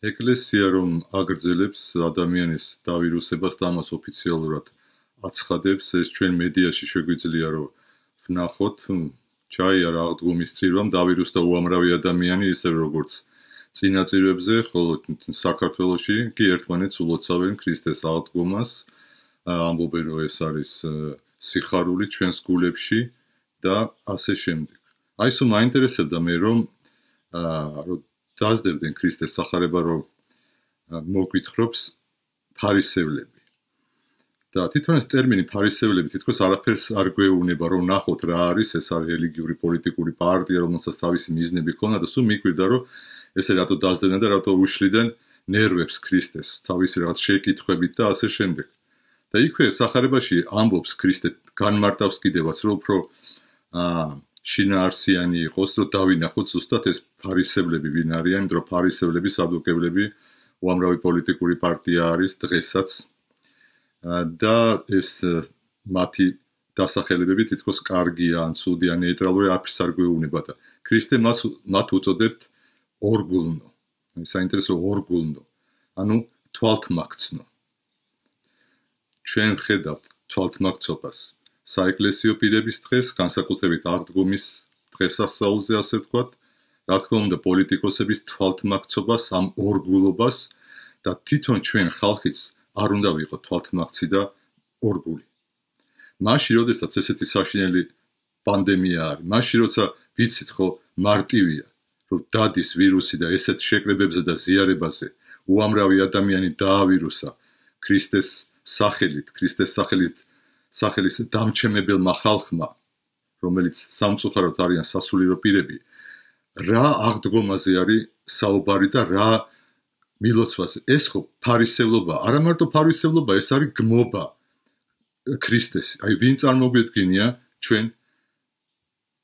ეკლესია რომ აგრძელებს ადამიანის დავირუსებას და ამას ოფიციალურად აცხადებს, ეს ჩვენ მედიაში შეგვიძლია რომ ვნახოთ, ჩაიარა აღდგომის წირვამ დავირუსდა უამრავი ადამიანი, ისე როგორც წინაწირებზე, ხოლო საქართველოში კი ერთმანეთს ულოცავენ ქრისტეს აღდგომას, ამბობენ რომ ეს არის სიხარული ჩვენს გულებში და ასე შემდეგ. აი სულ მაინტერესებდა მე რომ აა დაძდებდნენ ქრისტეს სახარება რომ მოგვითხრობს ფარისევლები. და თვითონ ეს ტერმინი ფარისევლები თითქოს არაფერს არ გვეუბნება რომ ნახოთ რა არის ეს არის რელიგიური პოლიტიკური პარტია რომელსაც თავისი მიზნები ქონდა და სულ მიკვირდა რომ ესე რატო დაძდებდნენ და რატო უშლიდნენ ნერვებს ქრისტეს თავისი რაღაც შეკითხვებით და ასე შემდეგ. და იქვე სახარებაში ამბობს ქრისტე განმარტავს კიდევაც რომ უფრო აა შინაარსიანი იყოს რომ დავინახოთ ზუსტად ეს ფარისევლები ვინ არიან, რომ ფარისევლები სადუკებლები უამრავი პოლიტიკური პარტია არის დღესაც და ეს მათი დასახელებები თითქოს კარგია ან ცუდია ნეიტრალური აფის არ გვეუბნება და ქრისტე მას მათ უწოდებთ ორგულნო. აი საინტერესო ორგულნო. ანუ თვალთმაქცნო. ჩვენ ხედავთ თვალთმაქცობას საეკლესიო პირების დღეს, განსაკუთრებით აღდგომის დღესასწაულზე ასე ვთქვათ, რა თქმა უნდა პოლიტიკოსების თვალთმაქცობას ამ ორგულობას და თვითონ ჩვენ ხალხიც არ უნდა ვიყოთ თვალთმაქცი და ორგული. მაშინ, როდესაც ესეთი საშინელი პანდემია არის, მაშინ როცა ვიცით ხო მარტივია რომ დადის ვირუსი და ესეთ შეკრებებზე და ზიარებაზე უამრავი ადამიანი დაავირუსა ქრისტეს სახელით, ქრისტეს სახელით სახელის დამჩემებელმა ხალხმა, რომელიც სამწუხაროდ არიან სასულიერო პირები, რა აღდგომაზე არის საუბარი და რა მილოცვას? ეს ხო ფარისევლობა, არა მარტო ფარისევლობა, ეს არის გმობა ქრისტეს. აი ვინ წარმოგვიდგენია ჩვენ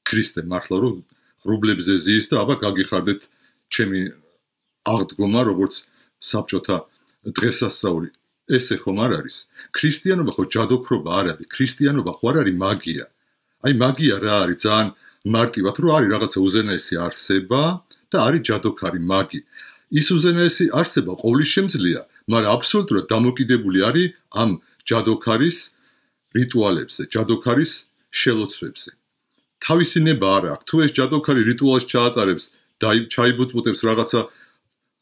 ქრისტე? მართლა რომ რუბლებზე ზის და აბა გაგიხარდეთ ჩემი აღდგომა როგორც საბჭოთა დღესასწაული ესე ხომ არ არის? ქრისტიანობა ხო ჯადოქრობა არ არის? ქრისტიანობა ხო არ არის მაგია? აი მაგია რა არის? ძალიან მარტივად რომ არის რაღაცა უზენაესი არსება და არის ჯადოქარი მაგი. ის უზენაესი არსება ყოვლის შემძლეა მაგრამ აბსოლუტურად დამოკიდებული არის ამ ჯადოქარის რიტუალებზე ჯადოქარის შელოცვებზე. თავისი ნება არ აქვს. თუ ეს ჯადოქარი რიტუალს ჩაატარებს ჩაიბუტბუტებს რაღაცა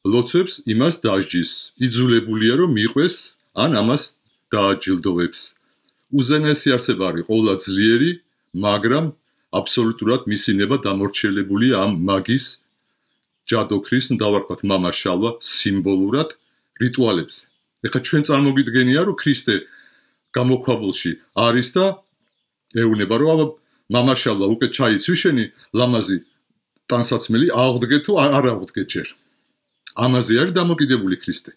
ლოცვებს, იმას დაждის. იძულებულია რომ მიყვეს, ან ამას დააჯილდოვებს. უზენაესი არსება არის ყოვლა ძლიერი, მაგრამ აბსოლუტურად მისი ნება დამორჩილებულია ამ მაგის ჯადოქრის, ნუ დავარქვათ მამაშალვა სიმბოლურად რიტუალებს. ეხლა ჩვენ წარმოგიდგენია რომ ქრისტე გამოქვაბულში არის და ეუბნება რომ აბა მამაშალა უკვე ჩაიცვიშენი ლამაზი ტანსაცმელი აღდგე თუ არ აღდგე ჯერ ამაზე არის დამოკიდებული ქრისტე.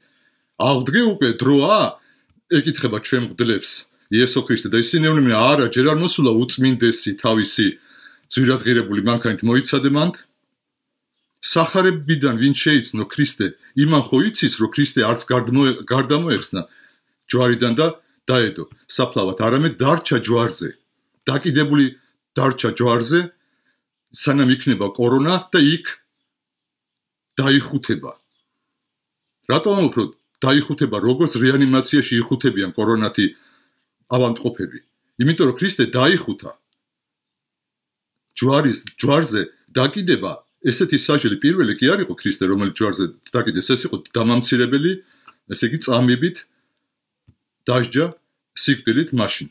აღდგე უკვე დროა ეკითხება ჩვენ მგდლებს იესო ქრისტე და ისინი ეუბნებიან არა ჯერ არ მოსულა უწმინდესი თავისი. ძვირადღირებული მანქანით მოიცადე მანდ. სახარებიდან ვინ შეიცნო ქრისტე იმან ხო იცის რომ ქრისტე არც გარდამოეხსნა ჯვარიდან და დაედო. საფლავად არამედ დარჩა ჯვარზე. დაკიდებული დარჩა ჯვარზე სანამ იქნება კორონა და იქ დაიხუთება რატომ უფრო დაიხუთება როგორც რეანიმაციაში იხუთებიან კორონათი ავანტყოფები? იმიტომ რომ ქრისტე დაიხუთა. ჯვარის ჯვარზე დაკიდება ესეთი საჯელი პირველი კი არ იყო ქრისტე რომელიც ჯვარზე დაკიდეს ეს იყო დამამცირებელი ესე იგი წამებით დაждა სიკვდილით მაშინ.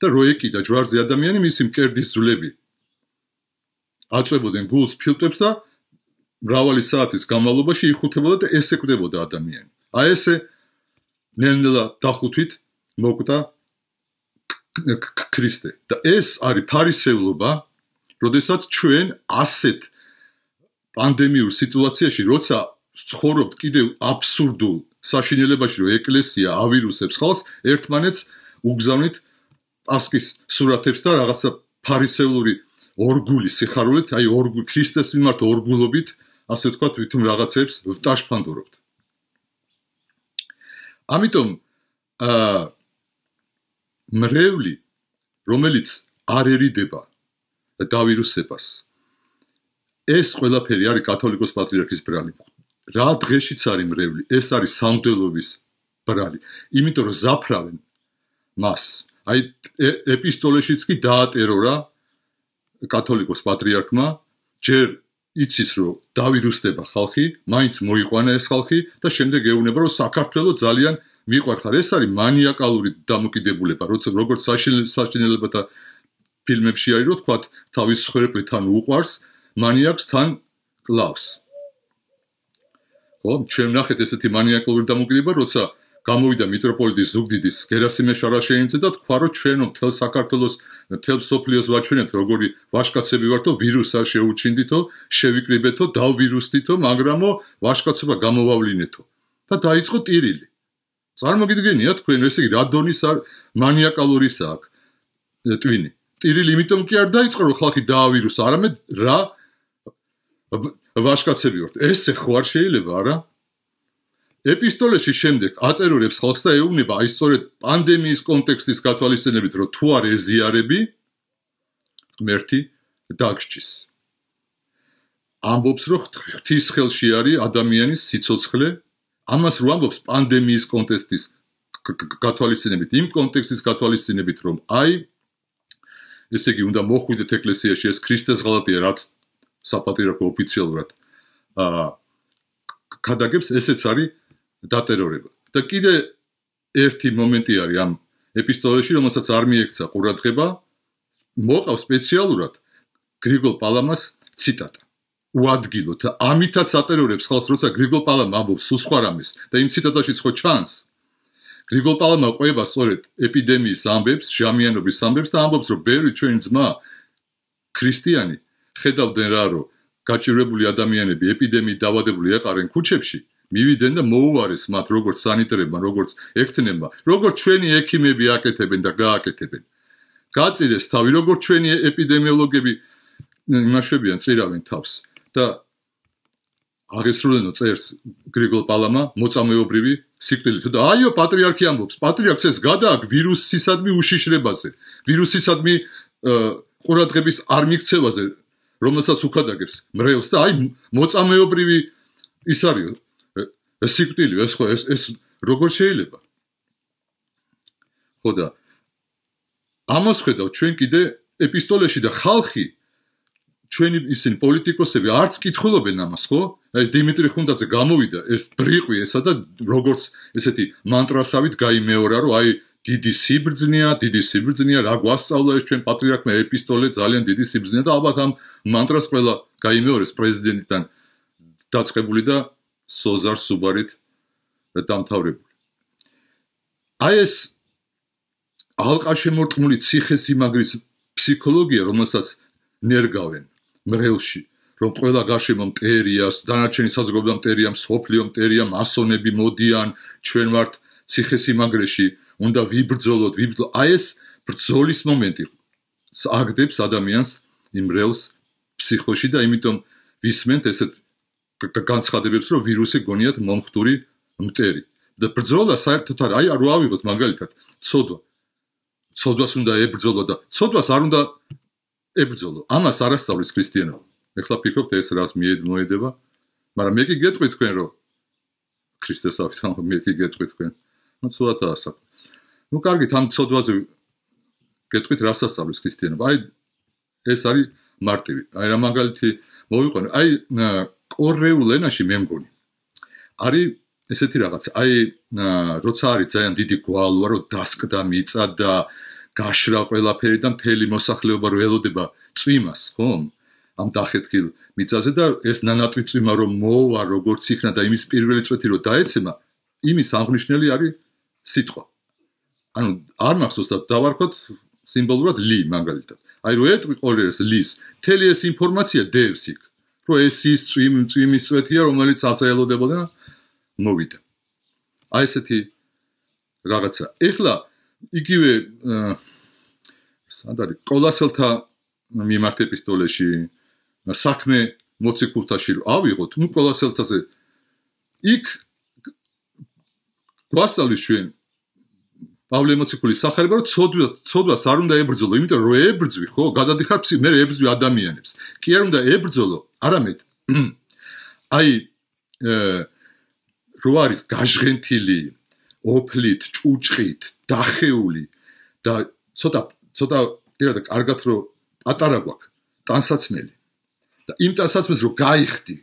და როეკიდა ჯვარზე ადამიანი მისი მკერდის ძვლები აწვებოდნენ გულს ფილტვებს და მრავალი საათის განმავლობაში იხუთებოდა და ესეკვდებოდა ადამიანი. აი ესე ნელ-ნელა დახუთვით მოკვდა ქრისტე და ეს არის ფარისევლობა, როდესაც ჩვენ ასეთ პანდემიურ სიტუაციაში, როცა ცხოვრობთ კიდევ აბსურდულ საშინელებაში, რომ ეკლესია ავირუსებს ხალხს, ერთმანეთს უგზავნით პასკის სურათებს და რაღაცა ფარისევლური ორგული სიხარულით, აი ორგულ ქრისტეს მიმართ ორგულობით, ასე თქვა თვითონ რაღაცებს ვტაშფანდურობთ. ამიტომ აა მრევლი, რომელიც არ ერიდება დავირუსებას, ეს ყველაფერი არის კათოლიკოს პატრიარქის ბრალი. რა დღეშიც არის მრევლი ეს არის სამდელობის ბრალი იმიტომ რომ ზაფრავენ მას აი ეპისტოლეშიც კი დაატერო რა კათოლიკოს პატრიარქმა ჯერ იცის რომ დავირუსდება ხალხი მაინც მოიყვანა ეს ხალხი და შემდეგ ეუბნება რომ საქართველოს ძალიან მიყვარხარ. ეს არის მანიაკალური დამოკიდებულება როცა როგორც საშინელებათა ფილმებში არის რომ თქვა თავის ხვერპლი თან უყვარს მანიაკს თან კლავს. ხო? ჩვენ ნახეთ ესეთი მანიაკალური დამოკიდებულება როცა გამოვიდა მიტროპოლიტი ზუგდიდის გერასიმე შარაშეინძე და თქვა რომ ჩვენო თელ საქართველოს თელ სოფლიოს ვაჩვენებთ როგორი ვაშკაცები ვართო ვირუსს არ შეუჩინდითო შევიკრიბეთო დავვირუსდითო მაგრამო ვაშკაცობა გამოვავლინეთო. და დაიწყო ტირილი. წარმოგიდგენია თქვენ ესე იგი რა დონის არ მანიაკალურისა აქვს ტვინი. ტირილი იმიტომ კი არ დაიწყო რომ ხალხი დაავირუსა არამედ რა ვაშკაცები ვართ. ესე ხო არ შეიძლება არა ეპისტოლეში შემდეგ ატერორებს ხალხს და ეუბნება აი სწორედ პანდემიის კონტექსტის გათვალისწინებით რომ თუ არ ეზიარები ღმერთი დაგჭის. ამბობს რომ ღვთის ხელში არის ადამიანის სიცოცხლე. ამას რო ამბობს პანდემიის კონტექსტის გათვალისწინებით, იმ კონტექსტის გათვალისწინებით, რომ აი ესე იგი უნდა მოხვიდეთ ეკლესიაში ეს ქრისტეს ღალატია, რაც საპატრიარქო ოფიციალურად აა გადაგებს ესეც არის დატერორება. და კიდე ერთი მომენტი არის ამ ეპისტოლეში, რომელსაც არ მიექცა ყურადღება, მოყავს სპეციალურად გრიგოლ პალამას ციტატა. უადგილოთ, ამითაც ატერიორებს ხალხს, როცა გრიგოლ პალამა ამბობს სულ სხვა რამეს და იმ ციტატაშიც ხო ჩანს. გრიგოლ პალამა ყובה სწორედ ეპიდემიის ამბებს, ჟამიანობის ამბებს და ამბობს, რომ ბევრი ჩვენი ძმა ქრისტიანი ხედავდნენ რა, რომ გაჭირებული ადამიანები ეპიდემიით დაავადებული ეყარენ ქუჩებში მივიდნენ და მოუარეს მათ როგორც სანიტარებმა, როგორც ექთნებმა, როგორც ჩვენი ექიმები აკეთებენ და გააკეთებენ. გაწირეს თავი, როგორც ჩვენი ეპიდემიოლოგები იმაშვებიან, წირავენ თავს. და აღესრულენო წერს გრიგოლ პალამა მოწამეობრივი სიკვდილით და აიო პატრიარქი ამბობს პატრიარქს ეს გადააკ ვირუსისადმი უშიშრებაზე ვირუსისადმი ყურადღების არ მიქცევაზე რომელსაც უხადაგებს მრევლს და აი მოწამეობრივი ის არის სიკვდილი ეს ხო ეს ეს როგორ შეიძლება ხო და ამას ხედავ ჩვენ კიდე ეპისტოლეში და ხალხი ჩვენი ისინი პოლიტიკოსები არც კითხულობენ ამას, ხო? აი დიმიტრი ხუნდაძე გამოვიდა ეს ბრიყვი ესა და როგორც ესეთი მანტრასავით გაიმეორა, რომ აი დიდი სიბრძნეა, დიდი სიბრძნეა, რა გვასწავლა ეს ჩვენ პატრიარქმა ეპისტოლე ძალიან დიდი სიბრძნეა და ალბათ ამ მანტრას ყველა გაიმეორეს პრეზიდენტიდან დაწყებული და სოზარ სუბარით დამთავრებული. აი ეს ალყაშემორტყმული ციხესიმაგრის ფსიქოლოგია, რომელსაც ნერგავენ მრელში რომ ყველა გარშემო მტერია, დანარჩენი საზოგადოება მტერია, სოფლიო მტერია, მასონები მოდიან, ჩვენ ვართ ციხესიმაგრეში, უნდა ვიბრძოლოთ, ვიბრძო. აი ეს ბრძოლის მომენტი აგდებს ადამიანს იმ მრელს ფსიქოში და იმიტომ ვისმენთ ესეთ განცხადებებს, რომ ვირუსი გონიათ მომხდური მტერი. და ბრძოლა საერთოდ არ აი არ ვავიღოთ მაგალითად, ცოდვა. ცოდვას უნდა ებრძოლო და ცოდვას არ უნდა ებრძოლო. ამას არასწავლის ქრისტიანობა. ეხლა ფიქრობთ ეს რას მიედება? მაგრამ მე კი გეტყვი თქვენ რომ ქრისტეს აღთან მე კი გეტყვი თქვენ. ну ცუდაა ასაკ. ну კარგით ამ ცოდვაზე გეტყვით რას ასწავლის ქრისტიანობა? აი ეს არის მარტივი. აი რა მაგალითი მოვიყვანე. აი კორეულ ენაში მე მგონი. არის ესეთი რაღაც. აი როცა არის ძალიან დიდი გვალვა, რომ დასკდა მიწა და გაშრა ყველაფერი და მთელი მოსახლეობა რო ელოდება წვიმას, ხო? ამ დახეთქილ მიწაზე და ეს ნანატრი წვიმა რომ მოვა როგორც იქნა და იმის პირველი წვეთი რო დაეცემა, იმის აღნიშნელი არის სიტყვა. ანუ არ მახსოვს და დავარქოთ სიმბოლურად ლი მაგალითად. აი რო ეტყვი ყოლერს ლის, მთელი ეს ინფორმაცია დევს იქ, რომ ეს ის წვიმ წვიმის წვეთია, რომელიც აღსაელოდებოდა მოვიდა. აი ესეთი რაღაცა. ეხლა იგივე სანდარი კოლასელთა მიმართ ეპისტოლეში საქმე მოციქულთაში ავიღოთ ნუ კოლასელთაზე იქ გვასწავლის ჩვენ პავლე მოციქულის სახარება რომ ცოდვა ცოდვას არ უნდა ებრძოლო იმიტომ რომ ებრძვი ხო? გადადიხარ მე ებრძვი ადამიანებს. კი არ უნდა ებრძოლო არამედ აი რო არის გაჟღენთილი ოფლით, ჭუჭყით, დახეული და ცოტა ცოტა პირადად კარგად რო პატარა გვაქვს ტანსაცმელი და იმ ტანსაცმელს რო გაიხდი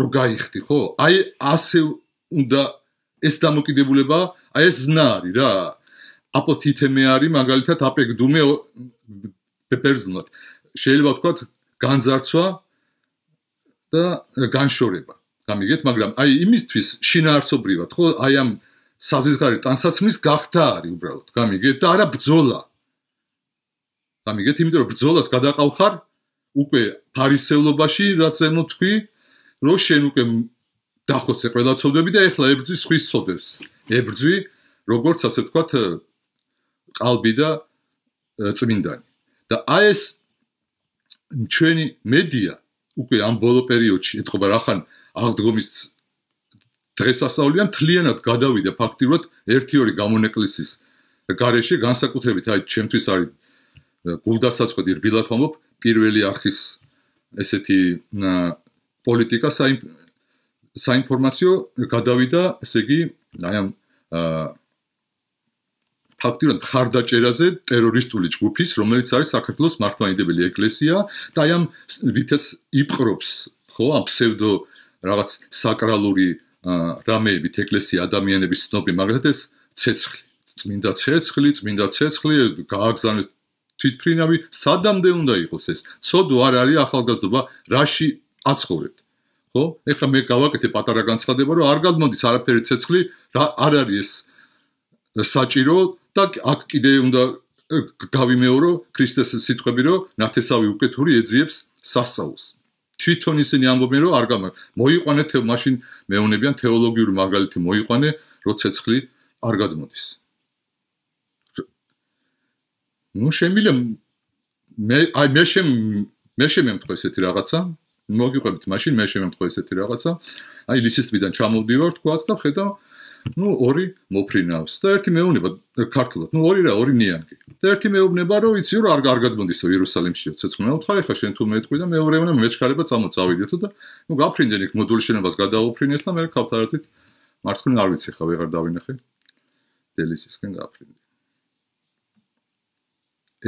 რო გაიხდი ხო? აი ასე უნდა ეს დამოკიდებულება აი ეს ზნარი რა. აპოთითემე არის მაგალითად აპეგდუმე პეპერსნოთ შეიძლება ვთქვათ განძარცვა და განშორება. გამიგეთ მაგრამ აი იმისთვის შინაარსობრივად ხო აი ამ საზისგარი ტანსაცმლის გახდა არის უბრალოდ გამიგეთ. და არა ბძოლა გამიგეთ იმიტომ რომ ბძოლას გადაყავხარ უკვე ფარისევლობაში რაც ემო თქვი რომ შენ უკვე დახოცე ყველა ცოდები და ეხლა ებრძვის ხვის ცოდებს ებრძვი როგორც ასე ვთქვათ ყალბი და წმინდანი. და აი ეს ჩვენი მედია უკვე ამ ბოლო პერიოდში ეთქობა რახან აღდგომის დღესასწაულია მთლიანად გადავიდა ფაქტიურად 1-2 გამონეკლისის გარეშე განსაკუთრებით აი ჩემთვის არის გულდასაწყოდი რბილად ვამბობ პირველი არხის ესეთი პოლიტიკა საინფორმაციო გადავიდა ესე იგი აი ამ ფაქტიურად ხარდაჭერაზე ტერორისტული ჯგუფის რომელიც არის საქართველოს მართლმადიდებელი ეკლესია და აი ამ რითაც იპყრობს ხო ამ ფსევდო რაღაც საკრალური რამეებით ეკლესია ადამიანების ცნობი მაგალითად ეს ცეცხლი. წმინდა ცეცხლი წმინდა ცეცხლი გააგზავნეს თვითფრინავი სადამდე უნდა იყოს ეს. ცოდო არ არის ახალგაზრდობა რაში აცხოვრებთ ხო? ეხლა მე გავაკეთე პატარა განცხადება რომ არ გადმოდის არაფერი ცეცხლი რა არ არის ეს საჭირო და აქ კიდე უნდა გავიმეორო ქრისტეს სიტყვები რომ ნათესავი უკეთური ეძიებს სასწაულს. თვითონ ისინი ამბობენ რომ არ გამა მოიყვანეთ მაშინ მეუნებიან თეოლოგიური მაგალითი მოიყვანე რომ ცეცხლი არ გადმოდის. ну შემიძლია მე აი მე შემ მე შემემთხვე ესეთი რაღაცა მოგიყვებით მაშინ მე შემემთხვე ესეთი რაღაცა აი ლისისტრიდან ჩამოვდივარ თქვა და ხედავ ну ორი მოფრინავს და ერთი მეუბნება ქართულად ну ორი რა ორი ნიანგი და ერთი მეუბნება რომ იცი რომ არ გარგადმოდისო იერუსალიმში ცეცხლმა უთხარ ახლა შენ თუ მეტყვი და მეორე უნდა მეჩქარება წამოწავიდეთო და ну გაფრინდენ იქ მოდული შენობას გადაუფრინეს და მე ქავთარაცით მარცხნივ არ ვიცი ხა ვეღარ დავინახე დელისისკენ გაფრინდი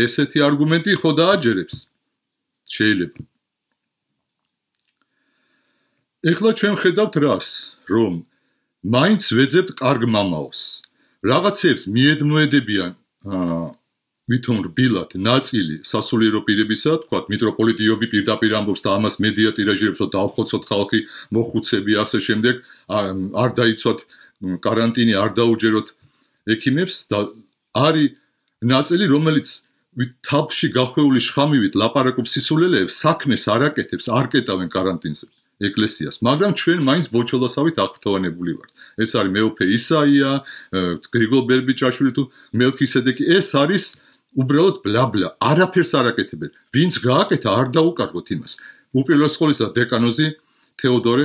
ესეთი არგუმენტი ხო დააჯერებს შეიძლება ეხლა ჩვენ ხედავთ რას, რომ მაინც ვეძებთ კარგ მამაოს. რაღაცებს მიედმოედებიან ვითომ რბილად ნაწილი სასულიერო პირებისა, თქვა მიტროპოლიტ იობი პირდაპირ ამბობს და ამას მედია ტირაჟირებს, რომ დავხოცოთ ხალხი, მოხუცები ასე შემდეგ, არ დაიცვათ каранტინი, არ დაუჯეროთ ექიმებს და არის ნაწილი, რომელიც თაფში გახვეული შხამივით ლაპარაკობს სისულელეებს, საქმეს არ აკეთებს, არ კეტავენ каранტინზე. ეკლესიას, მაგრამ ჩვენ მაინც ბოჩოლოსავით აღფრთოვანებული ვართ. ეს არის მეოფე ისაია, გრიგოლ ბერბიჭაშვილი თუ მელქისედეკი, ეს არის უბრალოდ ბლაბლა, არაფერს არაკეთებენ. ვინც გააკეთა, არ დაუკარგოთ იმას. უპირველეს ყოვლისა დეკანოზი თეოდორე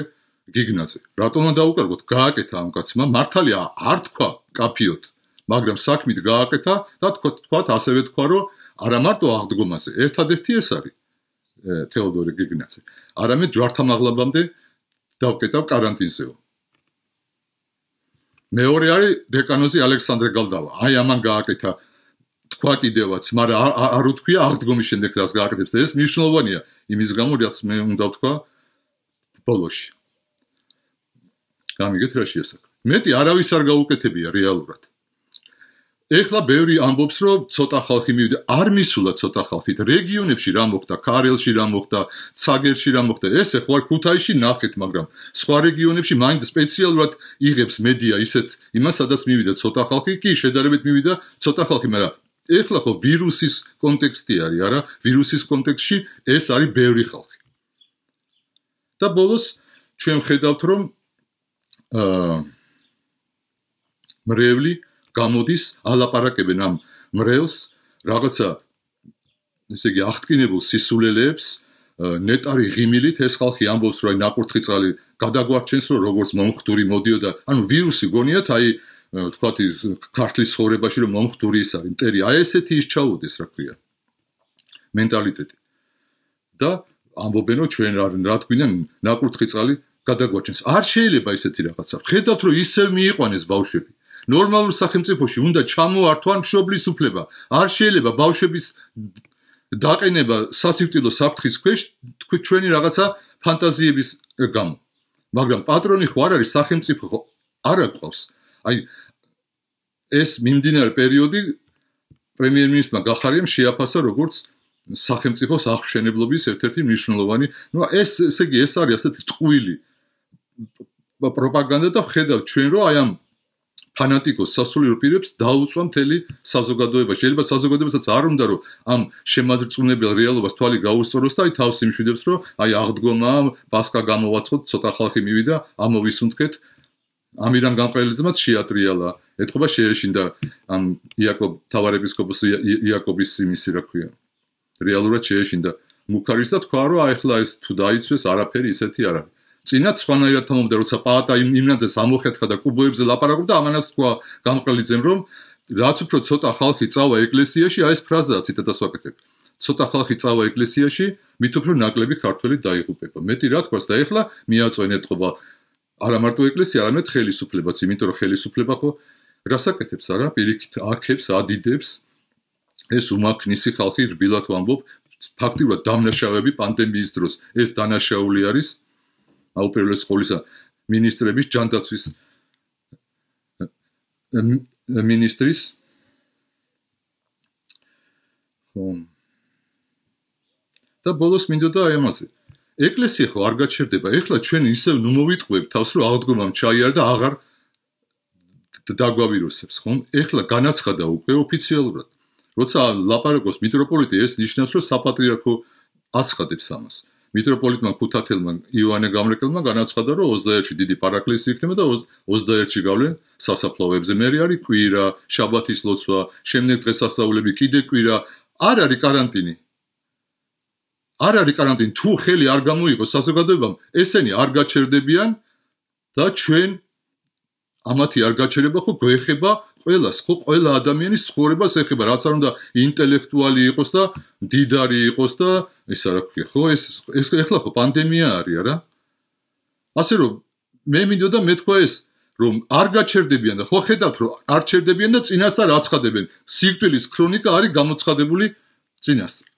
გიგნაძე. რატომ დაუკარგოთ? გააკეთა ამ კაცმა, მართალია არ თქვა კაფიოთ, მაგრამ საქმით გააკეთა და თქვა თქვა ასევე თქვა რომ არა მარტო აღდგომაზე, ერთადერთი ეს არის. თეოდორე გიგნაძე. არამედ ჯვართამაღლაბამდე დავკეტავ каранტინზეო. მეორე არის დეკანოზი ალექსანდრე გალდავა. აი ამან გააკეთა თქვა კიდევაც, მაგრამ არ უთქვია აღდგომის შემდეგ რას გააკეთებს და ეს მნიშვნელოვანია იმის გამო, რაც მე უნდა ვთქვა ბოლოში. გამიგეთ რა შეესაბამება. მეტი არავის არ გაუკეთებია რეალურად. ეხლა ბევრი ამბობს რომ ცოტა ხალხი მივიდა. არ მისულა ცოტა ხალხით. რეგიონებში რა მოხდა? ქარელში რა მოხდა? ცაგერში რა მოხდა? ეს ეხლა ქუთაისში ნახეთ მაგრამ სხვა რეგიონებში მაინც სპეციალურად იღებს მედია ისეთ იმას სადაც მივიდა ცოტა ხალხი. კი შედარებით მივიდა ცოტა ხალხი მაგრამ ეხლა ხო ვირუსის კონტექსტი არის არა? ვირუსის კონტექსტში ეს არის ბევრი ხალხი. და ბოლოს ჩვენ ხედავთ რომ აა მრევლი გამოდის ალაპარაკებენ ამ მრევლს რაღაცა ესე იგი აღტკინებულ სისულელეებს ნეტარი ღიმილით ეს ხალხი ამბობს რომ აი ნაკურთხი წყალი გადაგვარჩენს რომ როგორც მომხდური მოდიოდა ანუ ვირუსი გონიათ აი თქვათ ქართლის ხორებაში რომ მომხდური ის არის მტერი აი ესეთი ის ჩაუდეს რა ქვია მენტალიტეტი და ამბობენ რომ ჩვენ რა თქვინა ნაკურთხი წყალი გადაგვაჩენს. არ შეიძლება ესეთი რაღაცა. ხედავთ რომ ისევ მიიყვანეს ბავშვები. ნორმალურ სახელმწიფოში უნდა ჩამოართვან მშობლის უფლება. არ შეიძლება ბავშვების დაყენება სასიკვდილო საფრთხის ქვეშ ჩვენი რაღაცა ფანტაზიების გამო. მაგრამ პატრონი ხო არ არის სახელმწიფო ხო არ აკყავს. აი ეს მიმდინარე პერიოდი პრემიერ-მინისტრმა გახარიამ შეაფასა როგორც სახელმწიფოს აღშენებლობის ერთ-ერთი მნიშვნელოვანი, ну ეს ესე იგი ეს არის ასეთი ტყუილი პროპაგანდა და ხედავ ჩვენ რომ აი ამ ფანატიკოს სასულიერო პირებს დაუწვა მთელი საზოგადოება. შეიძლება საზოგადოებასაც არ უნდა რომ ამ შემაძრწუნებელ რეალობას თვალი გაუსწოროს და აი თავს იმშვიდებს რომ აი აღდგომა პასკა გამოვაცხოთ, ცოტა ხალხი მივიდა, ამოვისუნთქეთ. ამირან გამყრელიძმაც შეატრიალა. ეთქობა შეეშინდა ამ იაკობ თავარეპისკოპოს იაკობის იმისი რა ქვია. რეალურად შეეშინდა მუქარის და თქვა რომ აი ახლა ეს თუ დაიცვეს არაფერი ისეთი არ არის. წინათ სხვანაირად თამამობდა, როცა პაატა იმ იმნაძეს ამოხეთქა და კუბოებზე ლაპარაკობდა, ამანაც თქვა გამყრელიძემ, რომ რაც უფრო ცოტა ხალხი წავა ეკლესიაში, აი ეს ფრაზაა ციტატას ვაკეთებ. ცოტა ხალხი წავა ეკლესიაში, მით უფრო ნაკლები ქართველი დაიღუპება. მეტი რა თქვას და ეხლა მიაწვენეთ ყובה არა მარტო ეკლესია, არამედ ხელისუფლებაც, იმიტომ რომ ხელისუფლება ხო გასაკეთებს არა, პირიქით აქებს, ადიდებს ეს უმაკნისი ხალხი რბილად ვამბობ, ფაქტიურად დამნაშავები პანდემიის დროს. ეს დანაშაული არის აუპირველეს ყოვლისა ministrების ჯანდაცვის ministris ხომ და ბოლოს მინდოდა აი ამაზე. ეკლესია ხო არ გაჩერდება. ეხლა ჩვენ ისევ ნუ მოვიტყვებ თავს რომ აღდგომამ ჩაიარა და აღარ დაგვავირუსებს ხომ? ეხლა განაცხადა უკვე ოფიციალურად. როცა ლაპარაკობს მიტროპოლიტი ეს ნიშნავს რომ საპატრიარქო აცხადებს ამას მიტროპოლიტმა ქუთათელმა იოანე გამრეკელმა განაცხადა, რომ 21-ში დიდი პარაკლისი იქნება და 21-ში გავლენ სასაფლაოებზე. მერე არის კვირა, შაბათის ლოცვა, შემდეგ დღეს სასწაულები, კიდე კვირა, არ არის каранტინი. არ არის каранტინი. თუ ხელი არ გამოიღოს საზოგადოებამ, ესენი არ გაჩერდებიან და ჩვენ ამათი არ გაჩერება ხო გვეხება ყველას ხო ყველა ადამიანის ცხოვრებას ეხება რაც არ უნდა ინტელექტუალი იყოს და დიდარი იყოს და ეს რა ქვია ხო ეს ეს ეხლა ხო პანდემია არის არა? ასე რომ მე მინდოდა მე თქვა ეს რომ არ გაჩერდებიან და ხო ხედავთ რომ არ ჩერდებიან და წინასწარ აცხადებენ. სიკვდილის ქრონიკა არის გამოცხადებული წინასწარ